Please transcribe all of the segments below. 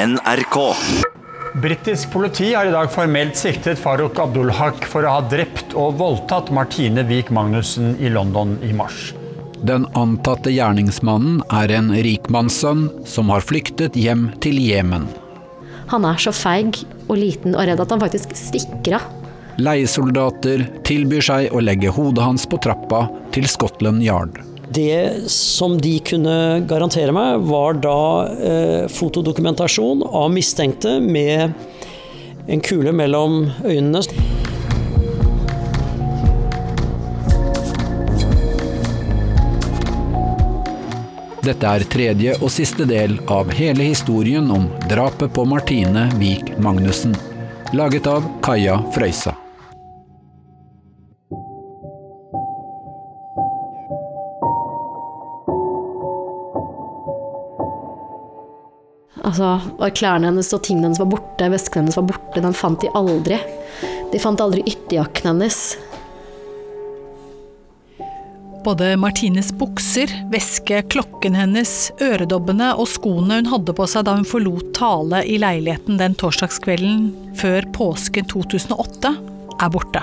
NRK. Britisk politi har i dag formelt siktet Farouk Abdulhak for å ha drept og voldtatt Martine Wiik Magnussen i London i mars. Den antatte gjerningsmannen er en rikmannssønn som har flyktet hjem til Jemen. Han er så feig og liten og redd at han faktisk stikker av. Leiesoldater tilbyr seg å legge hodet hans på trappa til Scotland Yard. Det som de kunne garantere meg, var da eh, fotodokumentasjon av mistenkte med en kule mellom øynene. Dette er tredje og siste del av hele historien om drapet på Martine Wiik Magnussen, laget av Kaja Frøysa. Altså, Klærne hennes og tingene hennes var borte, vesken hennes var borte. Den fant de aldri. De fant aldri ytterjakken hennes. Både Martines bukser, veske, klokken hennes, øredobbene og skoene hun hadde på seg da hun forlot Tale i leiligheten den torsdagskvelden før påsken 2008, er borte.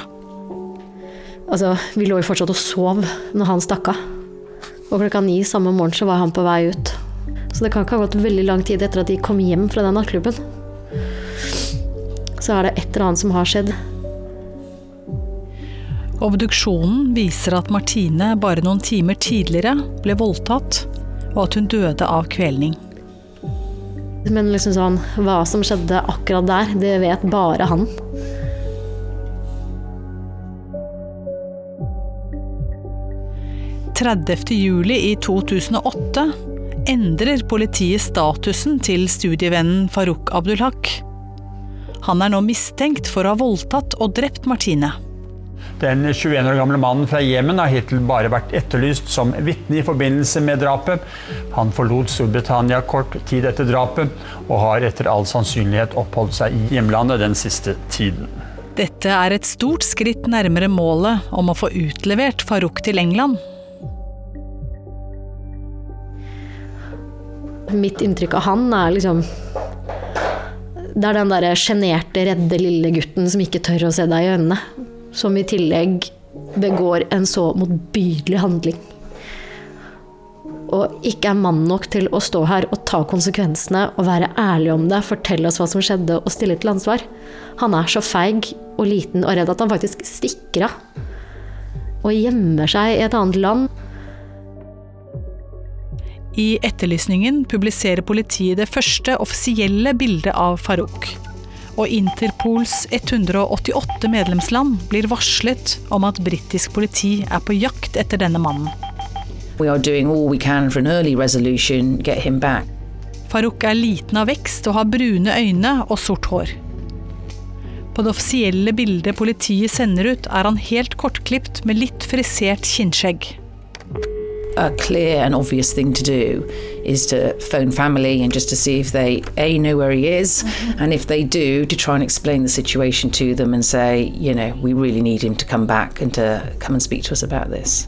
Altså, Vi lå jo fortsatt og sov når han stakk av. Og klokka ni samme morgen så var han på vei ut. Så det kan ikke ha gått veldig lang tid etter at de kom hjem fra den nattklubben. Så er det et eller annet som har skjedd. Obduksjonen viser at Martine bare noen timer tidligere ble voldtatt, og at hun døde av kvelning. Men liksom sånn, hva som skjedde akkurat der, det vet bare han. juli i 2008 endrer politiet statusen til studievennen Farouk Abdulhak. Han er nå mistenkt for å ha voldtatt og drept Martine. Den 21 år gamle mannen fra Jemen har hittil bare vært etterlyst som vitne i forbindelse med drapet. Han forlot Storbritannia kort tid etter drapet, og har etter all sannsynlighet oppholdt seg i hjemlandet den siste tiden. Dette er et stort skritt nærmere målet om å få utlevert Farouk til England. Mitt inntrykk av han er liksom Det er den derre sjenerte, redde lille gutten som ikke tør å se deg i øynene. Som i tillegg begår en så motbydelig handling. Og ikke er mann nok til å stå her og ta konsekvensene og være ærlig om det, fortelle oss hva som skjedde og stille til ansvar. Han er så feig og liten og redd at han faktisk stikker av. Og gjemmer seg i et annet land. I etterlysningen publiserer politiet det første offisielle bildet av Farouk. Og Interpols 188 medlemsland blir varslet om at britisk politi er på jakt etter denne mannen. Farouk er liten av vekst og har brune øyne og sort hår. På det offisielle bildet politiet sender ut, er han helt kortklipt med litt frisert kinnskjegg a clear and obvious thing to do is to phone family and just to see if they a know where he is mm-hmm. and if they do to try and explain the situation to them and say you know we really need him to come back and to come and speak to us about this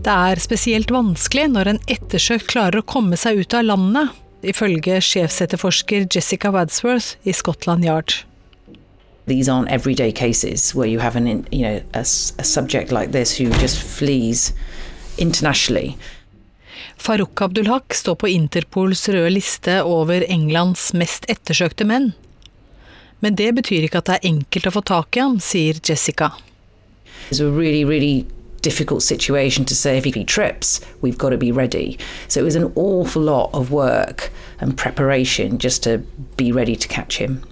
Det er spesielt vanskelig når en ettersøkt klarer å komme seg ut av landet, ifølge sjefsetterforsker Jessica Wadsworth i Scotland Yard. These aren't everyday cases where you have an you know a, a subject like this who just flees internationally. Farouk Abdulhak står på Interpols røde liste over Englands mest ettersøkte menn. Men det betyr ikke at det er enkelt å få tak i ham, sier Jessica. It's a really, really difficult situation to say if he trips, we've got to be ready. So it was an awful lot of work and preparation just to be ready to catch him.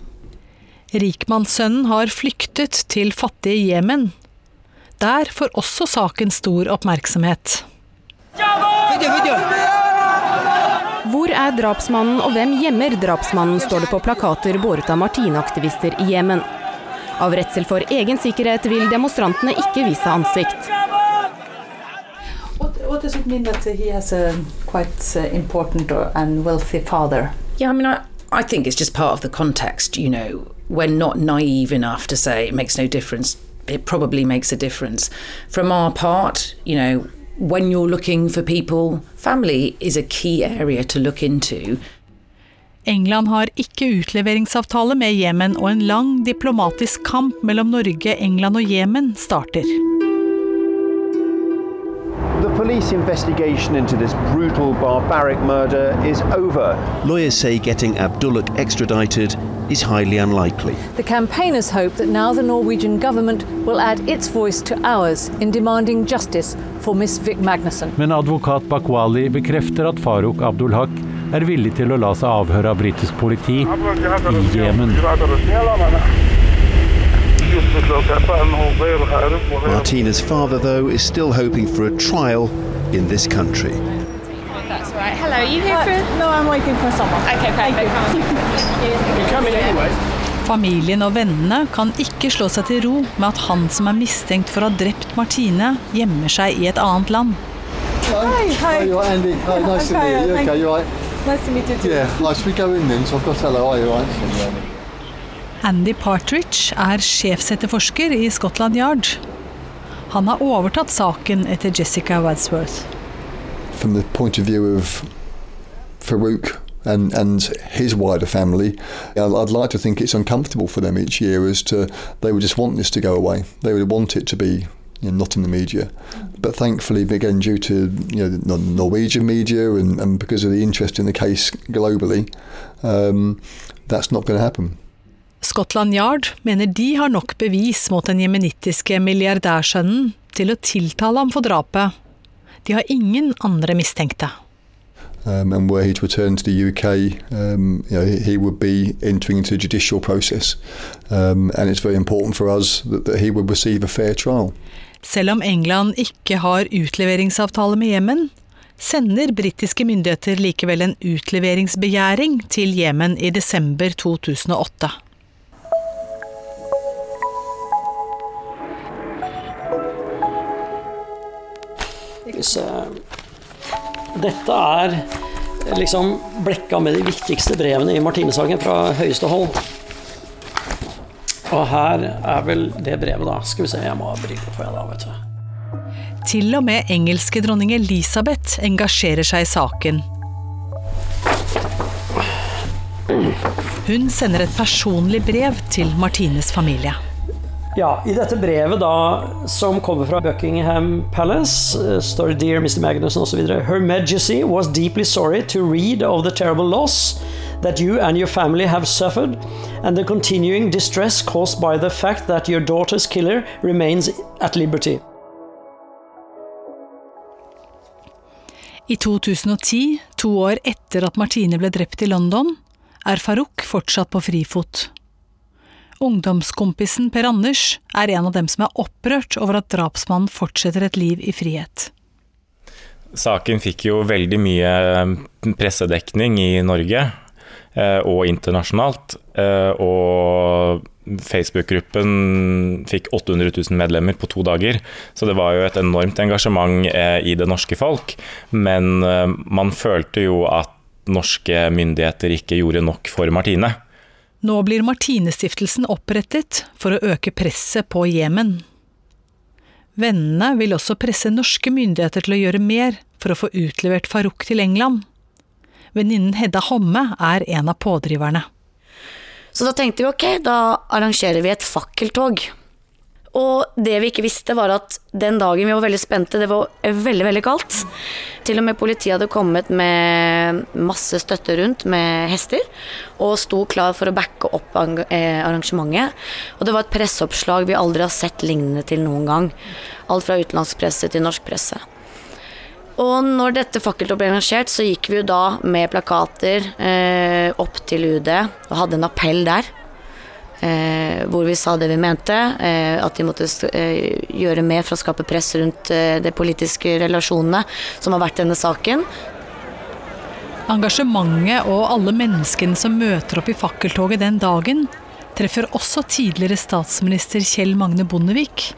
Rikmannssønnen har flyktet til fattige Jemen. Der får også saken stor oppmerksomhet. Hvor er drapsmannen og hvem gjemmer drapsmannen, står det på plakater båret av Martine-aktivister i Jemen. Av redsel for egen sikkerhet vil demonstrantene ikke vise ansikt. What does it mean that he has a quite uh, important and wealthy father? Yeah, I mean, I, I think it's just part of the context, you know. We're not naive enough to say it makes no difference. It probably makes a difference. From our part, you know, when you're looking for people, family is a key area to look into. England har ikke utleveringsavtale med Jemen, og en lang diplomatisk kamp mellom Norge, England og Jemen starter. The police investigation into this brutal, barbaric murder is over. Lawyers say getting Abdullah extradited is highly unlikely. The campaigners hope that now the Norwegian government will add its voice to ours in demanding justice for Miss Vic Magnussen. Men advokat Bakwali bekrefter at Farouk Abdulhak er villig til å la seg avhøre av britisk politi i Jemen. Martina's father, though, is still hoping for a trial in this country. That's right. Hello, are you here for? No, I'm waiting for someone. Okay, perfect. Familien og vennene kan ikke slå seg til ro med at han som er mistenkt for å ha drept Martine, gjemmer seg i et annet land. Hi, hi. you're right, Andy. Hi, nice to meet you. Okay, you. right? Nice to meet you too. Yeah, right, we go in then? So I've got to tell her, are you all right? Andy Partridge er sjefsetterforsker i Scotland Yard. Han har overtatt saken etter Jessica Wadsworth. From the point of view of Farouk and, and his wider family, I'd like to think it's uncomfortable for them each year as to they would just want this to go away. They would want it to be you know, not in the media. But thankfully, again, due to you know, the Norwegian media and, and because of the interest in the case globally, um, that's not going to happen. Scotland Yard mener de har nok bevis mot den jemenittiske milliardærsønnen til å tiltale ham for drapet. De har ingen andre mistenkte. Um, and were he to return to the UK, um, you know, he, he would be entering into a judicial process. Um, and it's very important for us that, that he would receive a fair trial. Selv om England ikke har utleveringsavtale med Jemen, sender britiske myndigheter likevel en utleveringsbegjæring til Jemen i desember 2008. dette er liksom blekka med de viktigste brevene i Martinesaken fra høyeste hold. Og her er vel det brevet, da. Skal vi se, jeg må ha briller på, jeg da, vet du. Til og med engelske dronning Elisabeth engasjerer seg i saken. Hun sender et personlig brev til Martines familie. Ja, I dette brevet da, som kommer fra Buckingham Palace, uh, står det 'Dear Mr. Magnussen' osv. Her Majesty was deeply sorry to read of the terrible loss that you and your family have suffered, and the continuing distress caused by the fact that your daughter's killer remains at liberty. I 2010, to år etter at Martine ble drept i London, er Farouk fortsatt på frifot. Ungdomskompisen Per Anders er en av dem som er opprørt over at drapsmannen fortsetter et liv i frihet. Saken fikk jo veldig mye pressedekning i Norge eh, og internasjonalt. eh, Og Facebook-gruppen fikk 800 000 medlemmer på to dager. Så det var jo et enormt engasjement eh, i det norske folk. Men eh, man følte jo at norske myndigheter ikke gjorde nok for Martine. Nå blir Martinestiftelsen opprettet for å øke presset på Jemen. Vennene vil også presse norske myndigheter til å gjøre mer for å få utlevert Farouk til England. Venninnen Hedda Homme er en av pådriverne. Så da tenkte vi ok, da arrangerer vi et fakkeltog. Og det vi ikke visste, var at den dagen vi var veldig spente, det var veldig, veldig kaldt. Til og med politiet hadde kommet med masse støtte rundt med hester, og sto klar for å backe opp arrangementet. Og det var et presseoppslag vi aldri har sett lignende til noen gang. Alt fra utenlandsk presse til norsk presse. Og når dette fakkeltoppet ble arrangert, så gikk vi jo da med plakater eh, opp til UD og hadde en appell der. Eh, hvor vi sa det vi mente, eh, at de måtte eh, gjøre mer for å skape press rundt eh, de politiske relasjonene som har vært denne saken. Engasjementet og alle menneskene som møter opp i fakkeltoget den dagen, treffer også tidligere statsminister Kjell Magne Bondevik.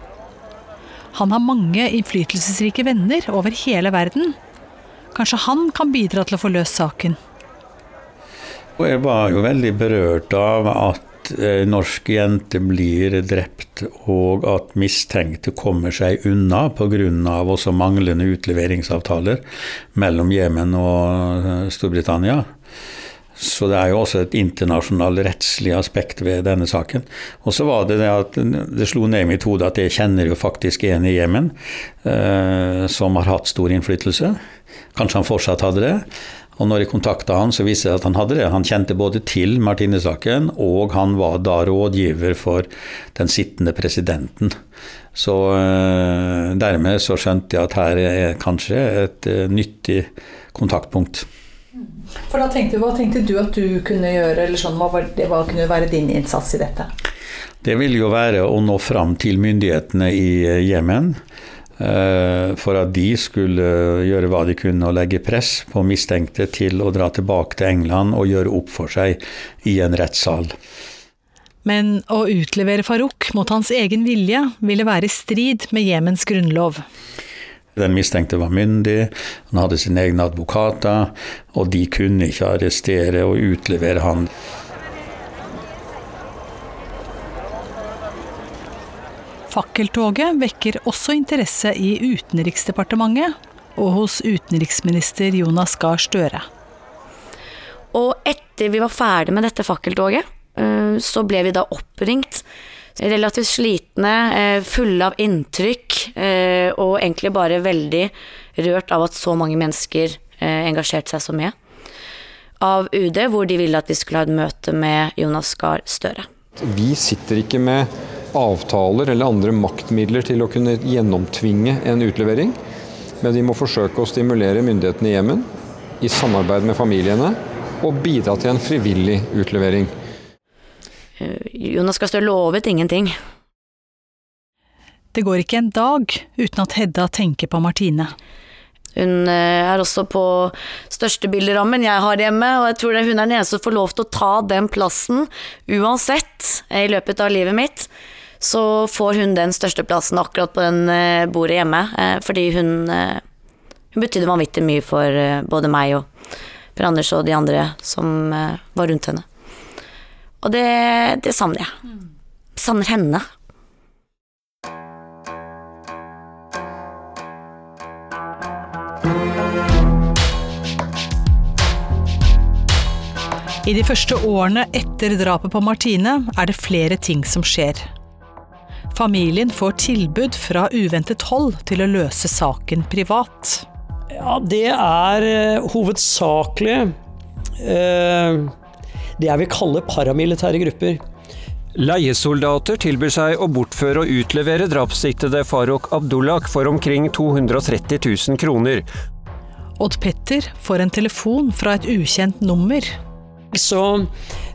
Han har mange innflytelsesrike venner over hele verden. Kanskje han kan bidra til å få løst saken. Jeg var jo veldig berørt av at at eh, norsk jente blir drept, og at mistenkte kommer seg unna pga. også manglende utleveringsavtaler mellom Jemen og eh, Storbritannia. Så det er jo også et internasjonalt rettslig aspekt ved denne saken. Og så var det det at det slo ned i mitt hode at jeg kjenner jo faktisk en i Jemen eh, som har hatt stor innflytelse. Kanskje han fortsatt hadde det. Og når jeg kontakta han, så viste det at han hadde det. Han kjente både til Martine-saken, og han var da rådgiver for den sittende presidenten. Så eh, dermed så skjønte jeg at her er kanskje et eh, nyttig kontaktpunkt. For da tenkte, Hva tenkte du at du kunne gjøre, eller sånn, hva, det, hva kunne være din innsats i dette? Det ville jo være å nå fram til myndighetene i eh, Jemen. Eh, for at de skulle gjøre hva de kunne og legge press på mistenkte til å dra tilbake til England og gjøre opp for seg i en rettssal. Men å utlevere Farouk mot hans egen vilje ville være i strid med Jemens grunnlov. Den mistenkte var myndig, han hadde sine egne advokater, og de kunne ikke arrestere og utlevere han. Fakkeltoget vekker også interesse i Utenriksdepartementet og hos utenriksminister Jonas Gahr Støre. Og etter vi var ferdig med dette fakkeltoget, eh, så ble vi da oppringt relativt slitne, eh, fulle av inntrykk, eh, og egentlig bare veldig rørt av at så mange mennesker engasjerte seg så mye. Av UD, hvor de ville at vi skulle ha et møte med Jonas Gahr Støre. Vi sitter ikke med avtaler eller andre maktmidler til å kunne gjennomtvinge en utlevering, men vi må forsøke å stimulere myndighetene i Jemen, i samarbeid med familiene, og bidra til en frivillig utlevering. Eh, Jonas Gahr Støre lovet ingenting. Det går ikke en dag uten at Hedda tenker på Martine. Hun eh, er også på største bilderammen jeg har hjemme, og jeg tror hun er den eneste som får lov til å ta den plassen uansett i løpet av livet mitt. Så får hun den største plassen akkurat på den eh, bordet hjemme, fordi hun, hun betydde vanvittig mye for både meg og Per Anders og de andre som var rundt henne. Og det, det savner jeg. Savner henne. I de første årene etter drapet på Martine er det flere ting som skjer. Familien får tilbud fra uventet hold til å løse saken privat. Ja, det er uh, hovedsakelig uh, det jeg vil kalle paramilitære grupper. Leiesoldater tilbyr seg å bortføre og utlevere drapssiktede Farouk Abdullah for omkring 230 000 kroner. Odd Petter får en telefon fra et ukjent nummer. Så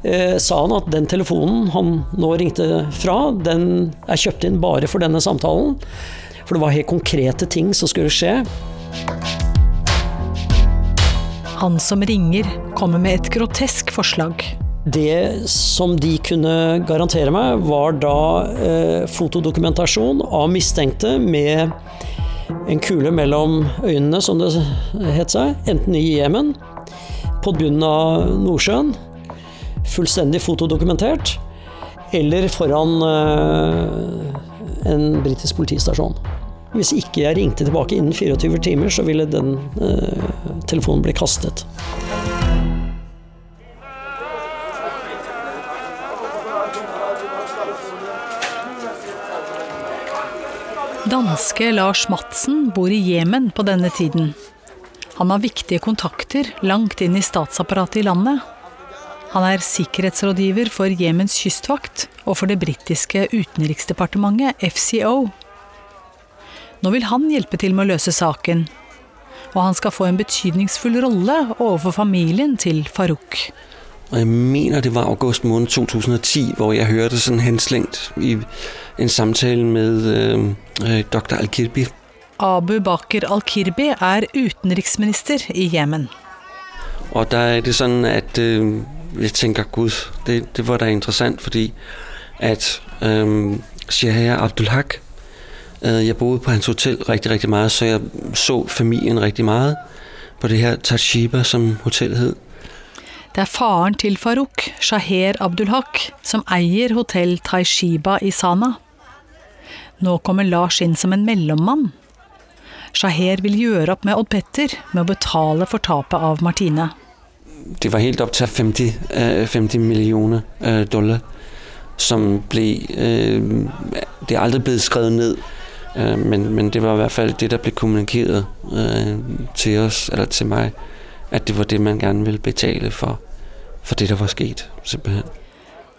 eh, sa han at den telefonen han nå ringte fra, den er kjøpt inn bare for denne samtalen. For det var helt konkrete ting som skulle skje. Han som ringer, kommer med et grotesk forslag. Det som de kunne garantere meg, var da eh, fotodokumentasjon av mistenkte med en kule mellom øynene, som det het seg, enten i Jemen, på bunnen av Nordsjøen, fullstendig fotodokumentert, eller foran eh, en britisk politistasjon. Hvis ikke jeg ringte tilbake innen 24 timer, så ville den eh, telefonen bli kastet. Danske Lars Madsen bor i Jemen på denne tiden. Han har viktige kontakter langt inn i statsapparatet i landet. Han er sikkerhetsrådgiver for Jemens kystvakt og for det britiske utenriksdepartementet, FCO. Nå vil han hjelpe til med å løse saken. Og han skal få en betydningsfull rolle overfor familien til Farouk. Jeg mener det var august måned 2010, hvor jeg hørte sånn henslengt i en samtale med øh, øh dr. Al-Kirbi. Abu Bakr al-Kirbi er utenriksminister i Jemen. Og da er det sånn at øh, jeg tenker gud, det, det, var da interessant, fordi at øh, Shahya Abdulhak Øh, jeg boede på hans hotell rigtig, rigtig meget, så jeg så familien rigtig meget på det her Tajiba, som hotellet hed. Det er faren til Farouk, Shaher Abdulhak, som eier hotell Taishiba i Sana. Nå kommer Lars inn som en mellommann. Shaher vil gjøre opp med Odd Petter med å betale for tapet av Martine. Det var helt opp til 50, øh, 50 millioner øh, dollar som ble øh, Det er aldri blitt skrevet ned, men, men, det var i hvert fall det der ble kommunikert til oss, eller til meg, at det var det man gjerne ville betale for, for det der var skjedd. Simpelthen.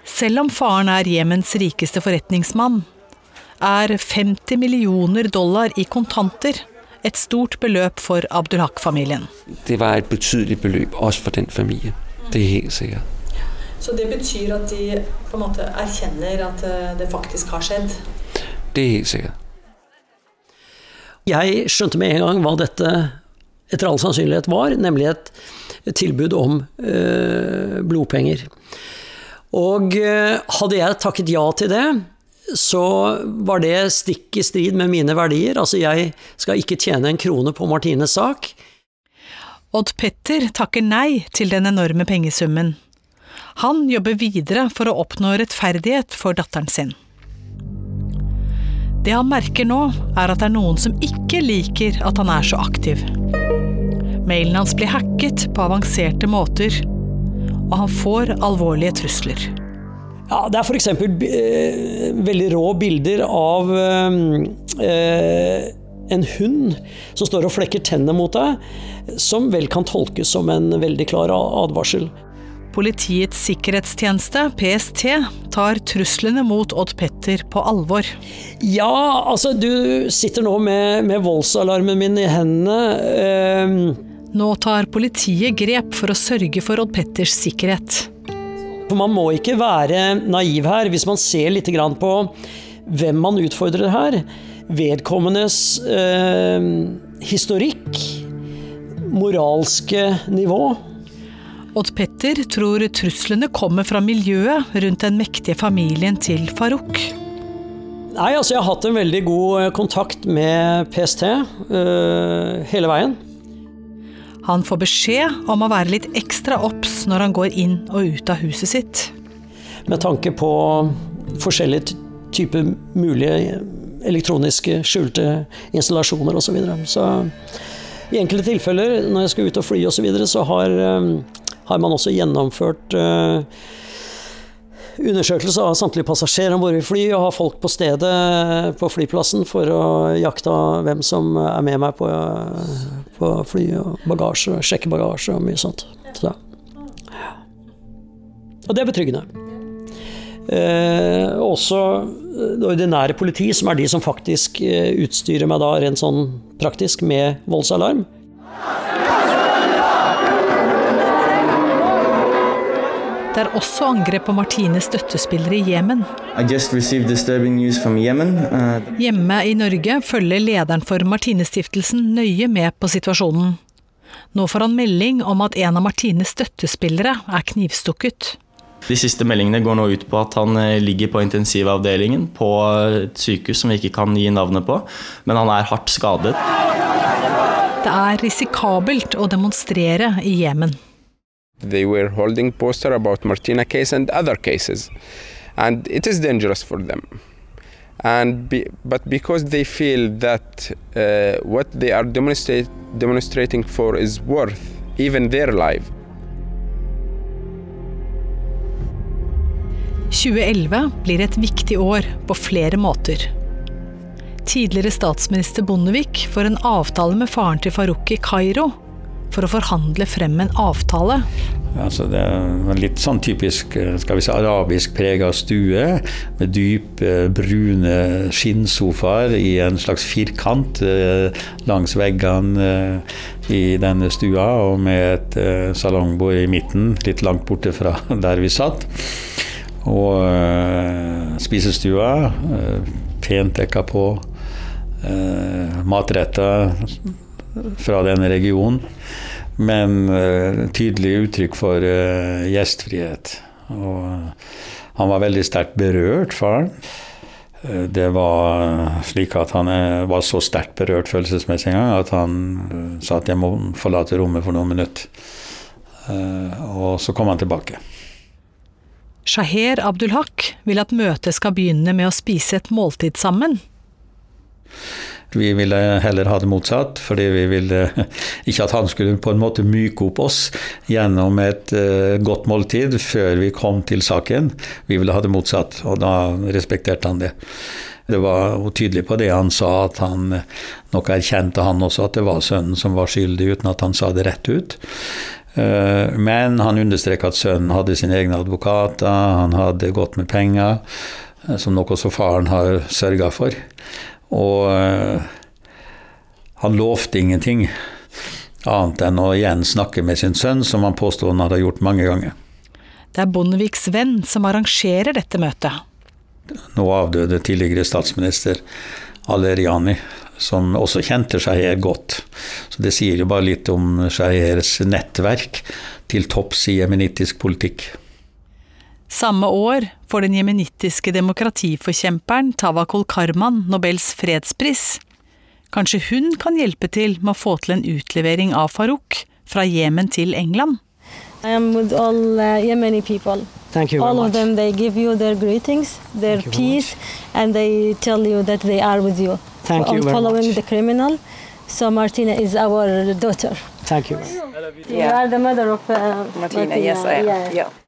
Selv om faren er Jemens rikeste forretningsmann, er 50 millioner dollar i kontanter et stort beløp for Abdulhak-familien. Det var et betydelig beløp, også for den familien. Det er helt sikkert. Så det betyr at de på en måte erkjenner at eh, det faktisk har skjedd? Det er helt sikkert. Jeg skjønte med en gang hva dette etter all sannsynlighet var, nemlig et tilbud om øh, blodpenger. Og øh, hadde jeg takket ja til det, så var det stikk i strid med mine verdier. Altså, jeg skal ikke tjene en krone på Martines sak. Odd Petter takker nei til den enorme pengesummen. Han jobber videre for å oppnå rettferdighet for datteren sin. Det han merker nå, er at det er noen som ikke liker at han er så aktiv. Mailen hans blir hacket på avanserte måter, og han får alvorlige trusler. Ja, det er f.eks. Eh, veldig rå bilder av eh, en hund som står og flekker tennene mot deg, som vel kan tolkes som en veldig klar advarsel. Politiets sikkerhetstjeneste, PST, tar truslene mot Odd Petter på alvor. Ja, altså du sitter nå med, med voldsalarmen min i hendene. Eh, nå tar politiet grep for å sørge for Odd Petters sikkerhet. For Man må ikke være naiv her hvis man ser litt på hvem man utfordrer her. Vedkommendes eh, historikk, moralske nivå. Odd Petter tror truslene kommer fra miljøet rundt den mektige familien til Farouk. Nei, altså Jeg har hatt en veldig god eh, kontakt med PST øh, hele veien. Han får beskjed om å være litt ekstra obs når han går inn og ut av huset sitt. Med tanke på forskjellige typer mulige elektroniske skjulte installasjoner osv. Så, videre. så i enkelte tilfeller, når jeg skal ut og fly osv., så, videre, så har har man også gjennomført uh, undersøkelse av samtlige passasjerer om bord i fly, og har folk på stedet på flyplassen for å jakte hvem som er med meg på, på fly og bagasje, sjekke bagasje og mye sånt. Så. Og det er betryggende. Eh, også det ordinære politi, som er de som faktisk eh, utstyrer meg da rent sånn praktisk med voldsalarm. Det er også angrep på Martines støttespillere i Jemen. Uh... Hjemme i Norge følger lederen for Martinestiftelsen nøye med på situasjonen. Nå får han melding om at en av Martines støttespillere er knivstukket. De siste meldingene går nå ut på at han eh, ligger på intensivavdelingen på et sykehus som vi ikke kan gi navnet på, men han er hardt skadet. Det er risikabelt å demonstrere i Jemen. They were holding poster about Martina case and other cases, and it is dangerous for them. And be, but because they feel that uh, what they are demonstrate, demonstrating for is worth even their life. 2011 blir et viktig år på flere måter. Tidligere statsminister Bondevik får en avtale med faren til Farouk i Kairo for å forhandle frem en avtale. Altså det er litt sånn typisk skal vi si, arabisk prega stue, med dype, brune skinnsofaer i en slags firkant eh, langs veggene eh, i denne stua, og med et eh, salongbord i midten, litt langt borte fra der vi satt. Og spisestua, pent dekka på. Matretter fra denne regionen. Men uh, tydelig uttrykk for uh, gjestfrihet. Og han var veldig sterkt berørt, faren. Det var slik at han var så sterkt berørt følelsesmessig en gang at han sa at jeg må forlate rommet for noen minutter. Og så kom han tilbake. Shaher Abdulhak vil at møtet skal begynne med å spise et måltid sammen. Vi ville heller ha det motsatt, fordi vi ville ikke at han skulle på en måte myke opp oss gjennom et uh, godt måltid før vi kom til saken. Vi ville ha det motsatt, og da respekterte han det. Det var tydelig på det han sa, at han nok erkjente han også at det var sønnen som var skyldig, uten at han sa det rett ut. Uh, men han understreka at sønnen hadde sine egne advokater, han hadde godt med penger, uh, som nok også faren har sørga for. Og uh, han lovte ingenting annet enn å igjen snakke med sin sønn, som han påstod han hadde gjort mange ganger. Det er Bondeviks venn som arrangerer dette møtet. Nå avdøde tidligere statsminister Aleriani, som også kjente Shaher godt. Så det sier jo bare litt om Shahers nettverk til topps i jemenittisk politikk. Samme år får den jemenittiske demokratiforkjemperen Tawakol Karman Nobels fredspris. Kanskje hun kan hjelpe til med å få til en utlevering av Farouk fra Jemen til England? I am with all uh, Yemeni people. Thank you very all much. of them, they give you their greetings, their peace, and they tell you that they are with you. Thank you very following much. the criminal. So Martina is our daughter. Thank you. You are the mother of uh, Martina. yes, I am. Yeah. Yeah.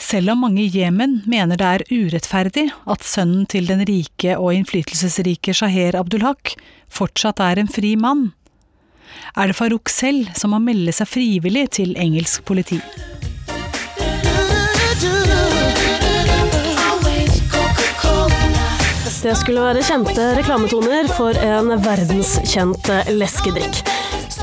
Selv om mange i Jemen mener det er urettferdig at sønnen til den rike og innflytelsesrike Shaher Abdulhak fortsatt er en fri mann, er det Farouk selv som må melde seg frivillig til engelsk politi. Det skulle være kjente reklametoner for en verdenskjent leskedrikk.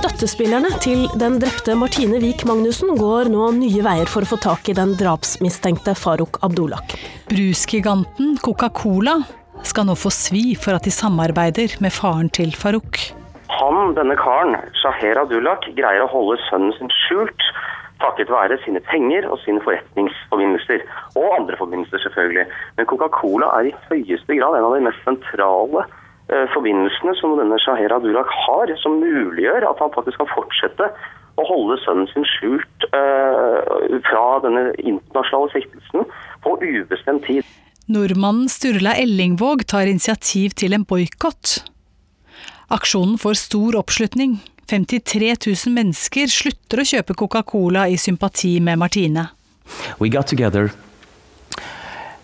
Støttespillerne til den drepte Martine Wiik Magnussen går nå nye veier for å få tak i den drapsmistenkte Farouk Abdullah. Brusgiganten Coca-Cola skal nå få svi for at de samarbeider med faren til Farouk. Han, denne karen, Shaher Abdullah, greier å holde sønnen sin skjult takket være sine penger og sine forretningsforbindelser. Og andre forbindelser, selvfølgelig. Men Coca-Cola er i høyeste grad en av de mest sentrale forbindelsene som denne Shaher Durak har, som muliggjør at han faktisk kan fortsette å holde sønnen sin skjult eh, fra denne internasjonale siktelsen på ubestemt tid. Nordmannen Sturla Ellingvåg tar initiativ til en boikott. Aksjonen får stor oppslutning. 53 000 mennesker slutter å kjøpe Coca-Cola i sympati med Martine. we got together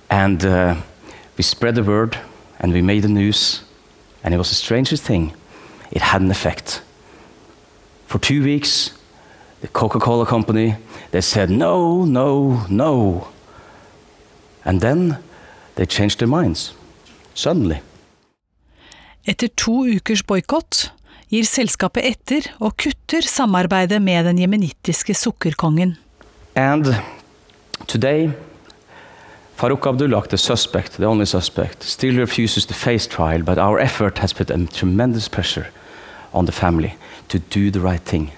and uh, we spread the word and we made the news and it was the strangest thing. It had an effect. For two weeks the coca-cola company they said no no no. And then they changed their minds. Suddenly. Etter to ukers boikott gir selskapet etter og kutter samarbeidet med den jemenittiske sukkerkongen. And today, Farouk Abdullah, the suspect, the only suspect, still refuses to face trial, but our effort has put a tremendous pressure on the family to do the right thing.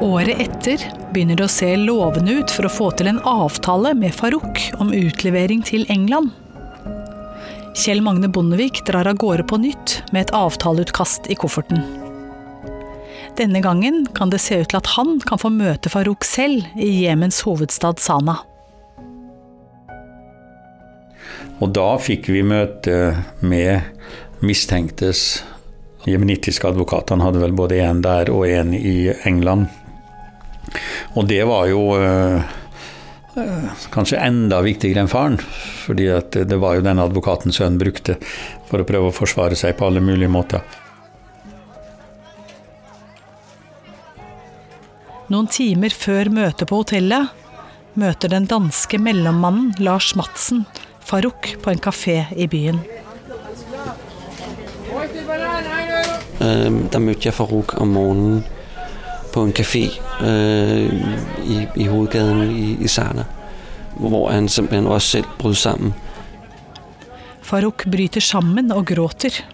Året etter begynner det å se lovende ut for å få til en avtale med Farouk om utlevering til England. Kjell Magne Bondevik drar av gårde på nytt med et avtaleutkast i kofferten. Denne gangen kan det se ut til at han kan få møte Farouk selv i Jemens hovedstad Sana. Og da fikk vi møte med mistenktes jemenittiske advokat. Han hadde vel både en der og en i England. Og det var jo øh, kanskje enda viktigere enn faren. fordi at det var jo den advokaten sønnen brukte for å prøve å forsvare seg på alle mulige måter. Noen timer før møtet på hotellet møter den danske mellommannen Lars Madsen Farouk på en kafé i byen. Der mødte jeg Farouk om morgenen på en café øh, i, i hovedgaden i, i Sarna, hvor han simpelthen også selv brød sammen. Farouk bryter sammen og gråter.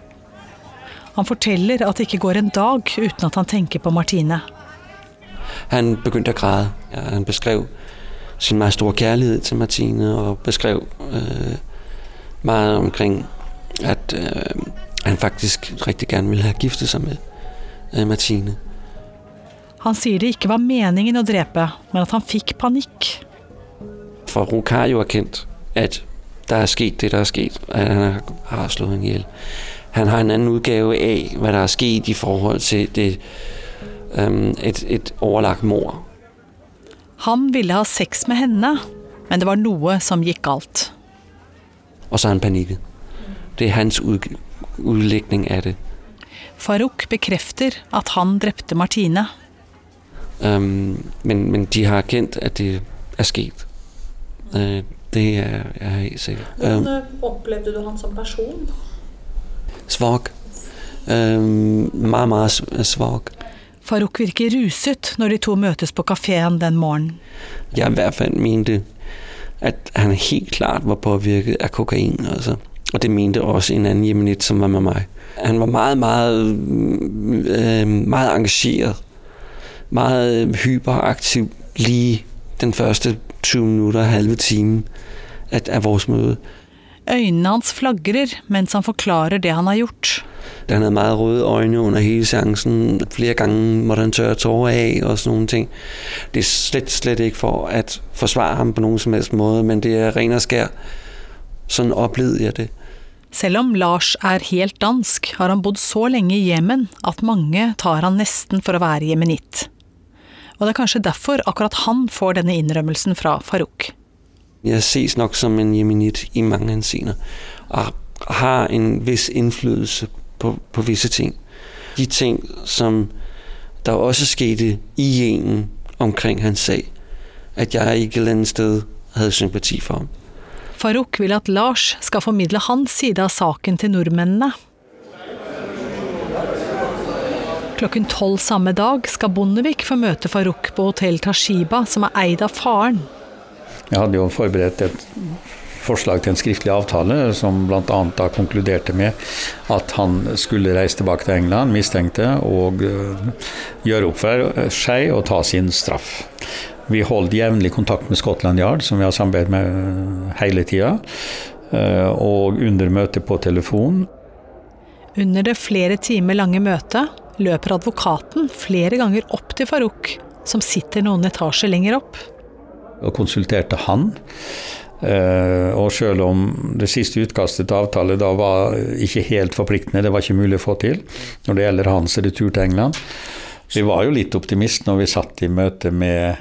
Han forteller at det ikke går en dag uten at han tenker på Martine. Han begynte å græde. Ja, han beskrev sin meget store kærlighed til Martine og beskrev øh, meget omkring, at øh, han faktisk riktig gerne ville ha giftet seg med øh, Martine. Han sier det ikke var meningen å drepe, men at han fikk panikk. Farouk har jo erkendt, at der er sket det, der er sket, at han har- slått slået i hjel. Han har en annen udgave av hva der er sket i forhold til det, um, et, et overlagt mord. Han ville ha sex med henne, men det var noe som gikk galt. Og så har han panikket. Det er hans ud, av af det. Farouk bekrefter at han drepte Martine. Øhm, men, men de har erkendt, at det er sket. Øh, det er jeg er helt sikker. Øhm, opplevde du han som person? Svak. Øhm, meget, meget svak. Farouk virker ruset når de to møtes på kafeen den morgenen. Jeg i hvert fall mente, at han helt klart var påvirket av kokain. Altså. Og det mente også en annen jemenit, som var med meg. Han var meget, meget, øh, meget engageret. Meget hyperaktiv lige den første 20 minutter, halve time af, af vores møde. Øynene hans flagrer mens han forklarer det han har gjort. Han havde meget røde øjne under hele seancen. Flere gange måtte han tørre tårer af og sådan nogle ting. Det er slet, slet ikke for at forsvare ham på nogen som helst måde, men det er ren og skær. Sådan oplevede jeg det. Selv om Lars er helt dansk, har han bodd så lenge i Jemen at mange tar han nesten for å være jemenitt. Og det er kanskje derfor akkurat han får denne innrømmelsen fra Farouk. Jeg ses nok som en jemenit i mange henseender, og har en viss innflytelse på, på visse ting. De ting, som der også skete i Jemen omkring hans sag, at jeg ikke et eller andet sted hadde sympati for ham. Farouk vil at Lars skal formidle hans side av saken til nordmennene. Klokken tolv samme dag skal Bondevik få møte Farouk på hotell Tashiba, som er eid av faren. Jeg hadde jo forberedt et forslag til en skriftlig avtale som bl.a. da konkluderte med at han skulle reise tilbake til England, mistenkte, og øh, gjøre opp for seg og ta sin straff. Vi holdt jevnlig kontakt med Scotland Yard, som vi har samarbeidet med øh, hele tida. øh, Og under møtet på telefon Under det flere timer lange møtet løper advokaten flere ganger opp til Farouk, som sitter noen etasjer lenger opp. og konsulterte han. Eh, og selv om det siste utkastet til avtale da var ikke helt forpliktende, det var ikke mulig å få til når det gjelder hans retur til England. Vi var jo litt optimist når vi satt i møte med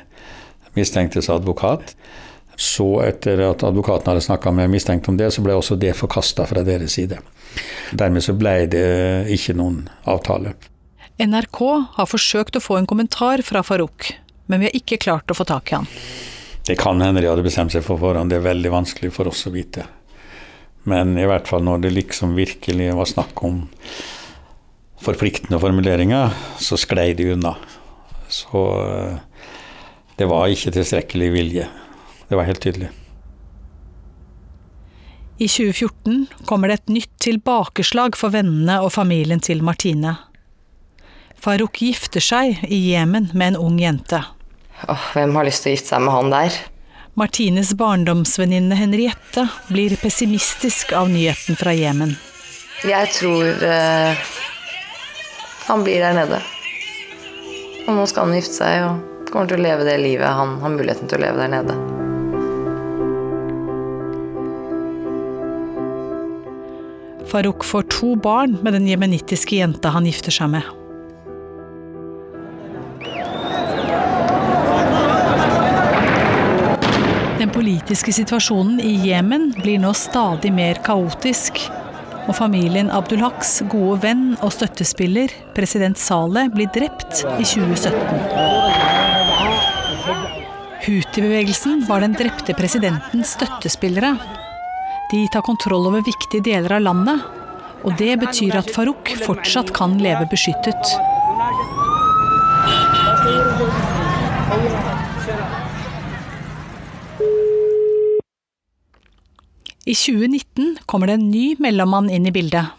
mistenktes advokat. Så etter at advokaten hadde snakka med mistenkt om det, så ble også det forkasta fra deres side. Dermed så ble det ikke noen avtale. NRK har forsøkt å få en kommentar fra Farouk, men vi har ikke klart å få tak i han. Det kan hende de hadde bestemt seg for forhånd, det er veldig vanskelig for oss å vite. Men i hvert fall når det liksom virkelig var snakk om forpliktende formuleringer, så sklei de unna. Så eh, det var ikke tilstrekkelig vilje. Det var helt tydelig. I 2014 kommer det et nytt tilbakeslag for vennene og familien til Martine. Farouk gifter seg i Jemen med en ung jente. Åh, hvem har lyst til å gifte seg med han der? Martines barndomsvenninne Henriette blir pessimistisk av nyheten fra Jemen. Jeg tror eh, han blir der nede. Og nå skal han gifte seg og kommer til å leve det livet han har muligheten til å leve der nede. Farouk får to barn med den jemenittiske jenta han gifter seg med. Politiske situasjonen i Jemen blir nå stadig mer kaotisk. Og familien Abdulhaks gode venn og støttespiller, president Saleh, blir drept i 2017. Houthi-bevegelsen var den drepte presidentens støttespillere. De tar kontroll over viktige deler av landet, og det betyr at Farouk fortsatt kan leve beskyttet. I 2019 kommer det en ny mellommann inn i bildet.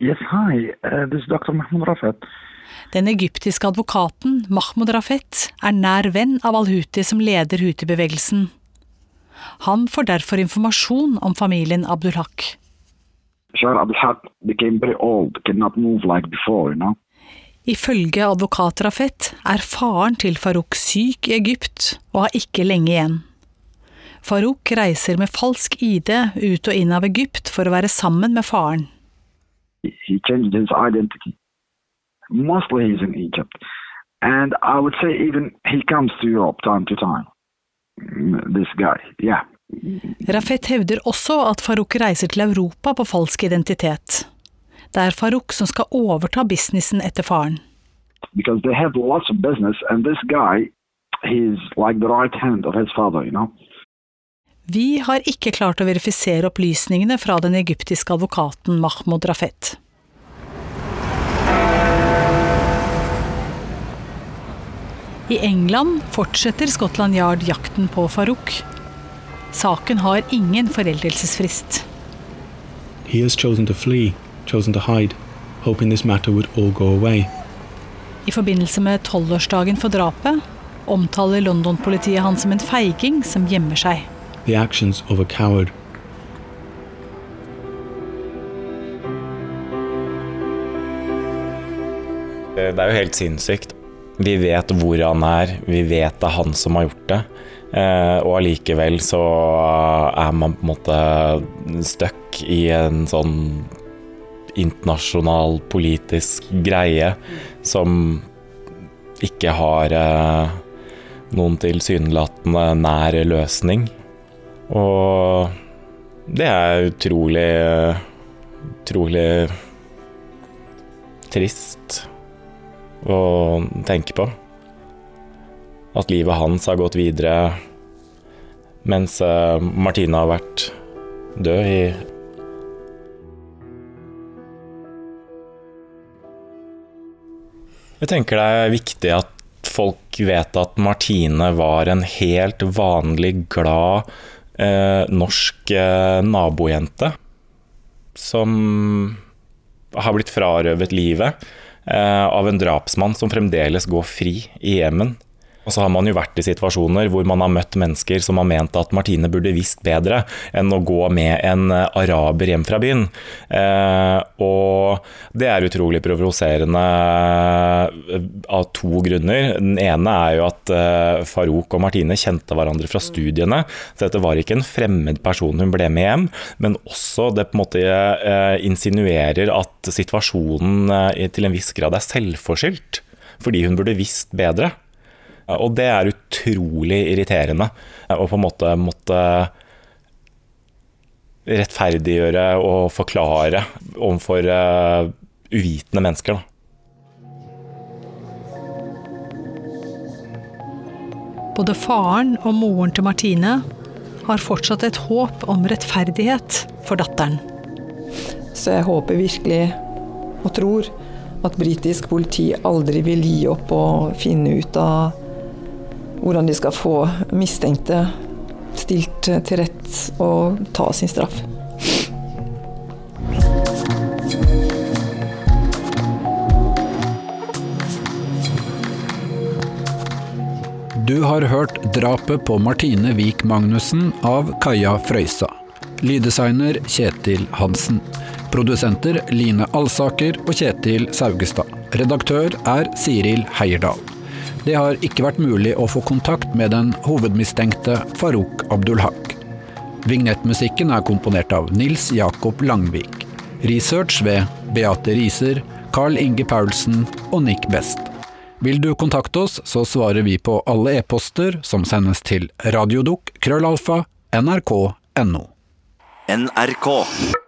Yes, hi. Uh, this is Dr. Mahmoud Rafat. Den egyptiske advokaten Mahmoud Rafet er nær venn av al-Huti som leder Huti-bevegelsen. Han får derfor informasjon om familien Abdulhaq. Shah Abdulhaq became very old, cannot move like before, you know. Ifølge advokat Rafet er faren til Farouk syk i Egypt og har ikke lenge igjen. Farouk reiser med falsk ID ut og inn av Egypt for å være sammen med faren. He changed his identity. Mostly he's in Egypt. And I would say even he comes to Europe time to time. Mm, This guy, yeah. Rafet hevder også at Farouk reiser til Europa på falsk identitet. Det er Farouk som skal overta businessen etter faren. Because they have lots of business and this guy, he's like the right hand of his father, you know. Vi har ikke klart å verifisere opplysningene fra den egyptiske advokaten Mahmoud Rafet. I England fortsetter Scotland Yard jakten på Farouk. Saken har ingen foreldelsesfrist. He has chosen to flee, chosen to hide, hoping this matter would all go away. I forbindelse med tolvårsdagen for drapet omtaler London-politiet han som en feiging som gjemmer seg. The actions of a coward. Det er jo helt sinnssykt. Vi vet hvor han er, vi vet det er han som har gjort det. Eh, og allikevel så er man på en måte stuck i en sånn internasjonal politisk greie som ikke har eh, noen tilsynelatende nær løsning. Og det er utrolig utrolig trist å tenke på. At livet hans har gått videre mens eh, Martine har vært død i Jeg tenker det er viktig at folk vet at Martine var en helt vanlig, glad eh, norsk eh, nabojente. Som har blitt frarøvet livet eh, av en drapsmann som fremdeles går fri i Jemen. Og så har man jo vært i situasjoner hvor man har møtt mennesker som har ment at Martine burde visst bedre enn å gå med en eh, araber hjem fra byen. Eh, og det er utrolig provoserende eh, av to grunner. Den ene er jo at eh, Farouk og Martine kjente hverandre fra studiene, så dette var ikke en fremmed person hun ble med hjem, men også det på en måte eh, insinuerer at situasjonen eh, til en viss grad er selvforskyldt, fordi hun burde visst bedre. Og det er utrolig irriterende å på en måte måtte rettferdiggjøre og forklare overfor uh, uvitende mennesker. Da. Både faren og moren til Martine har fortsatt et håp om rettferdighet for datteren. Så jeg håper virkelig og tror at britisk politi aldri vil gi opp og finne ut av hvordan de skal få mistenkte stilt til rett og ta sin straff. Du har hørt 'Drapet på Martine Vik Magnussen' av Kaja Frøysa. Lyddesigner Kjetil Hansen. Produsenter Line Alsaker og Kjetil Saugestad. Redaktør er Siril Heierdal. Det har ikke vært mulig å få kontakt med den hovedmistenkte Farouk Abdulhaq. Vignettmusikken er komponert av Nils Jakob Langvik. Research ved Beate Riser, Carl Inge Paulsen og Nick Best. Vil du kontakte oss, så svarer vi på alle e-poster som sendes til radiodukk krøllalfa nrk.no. NRK.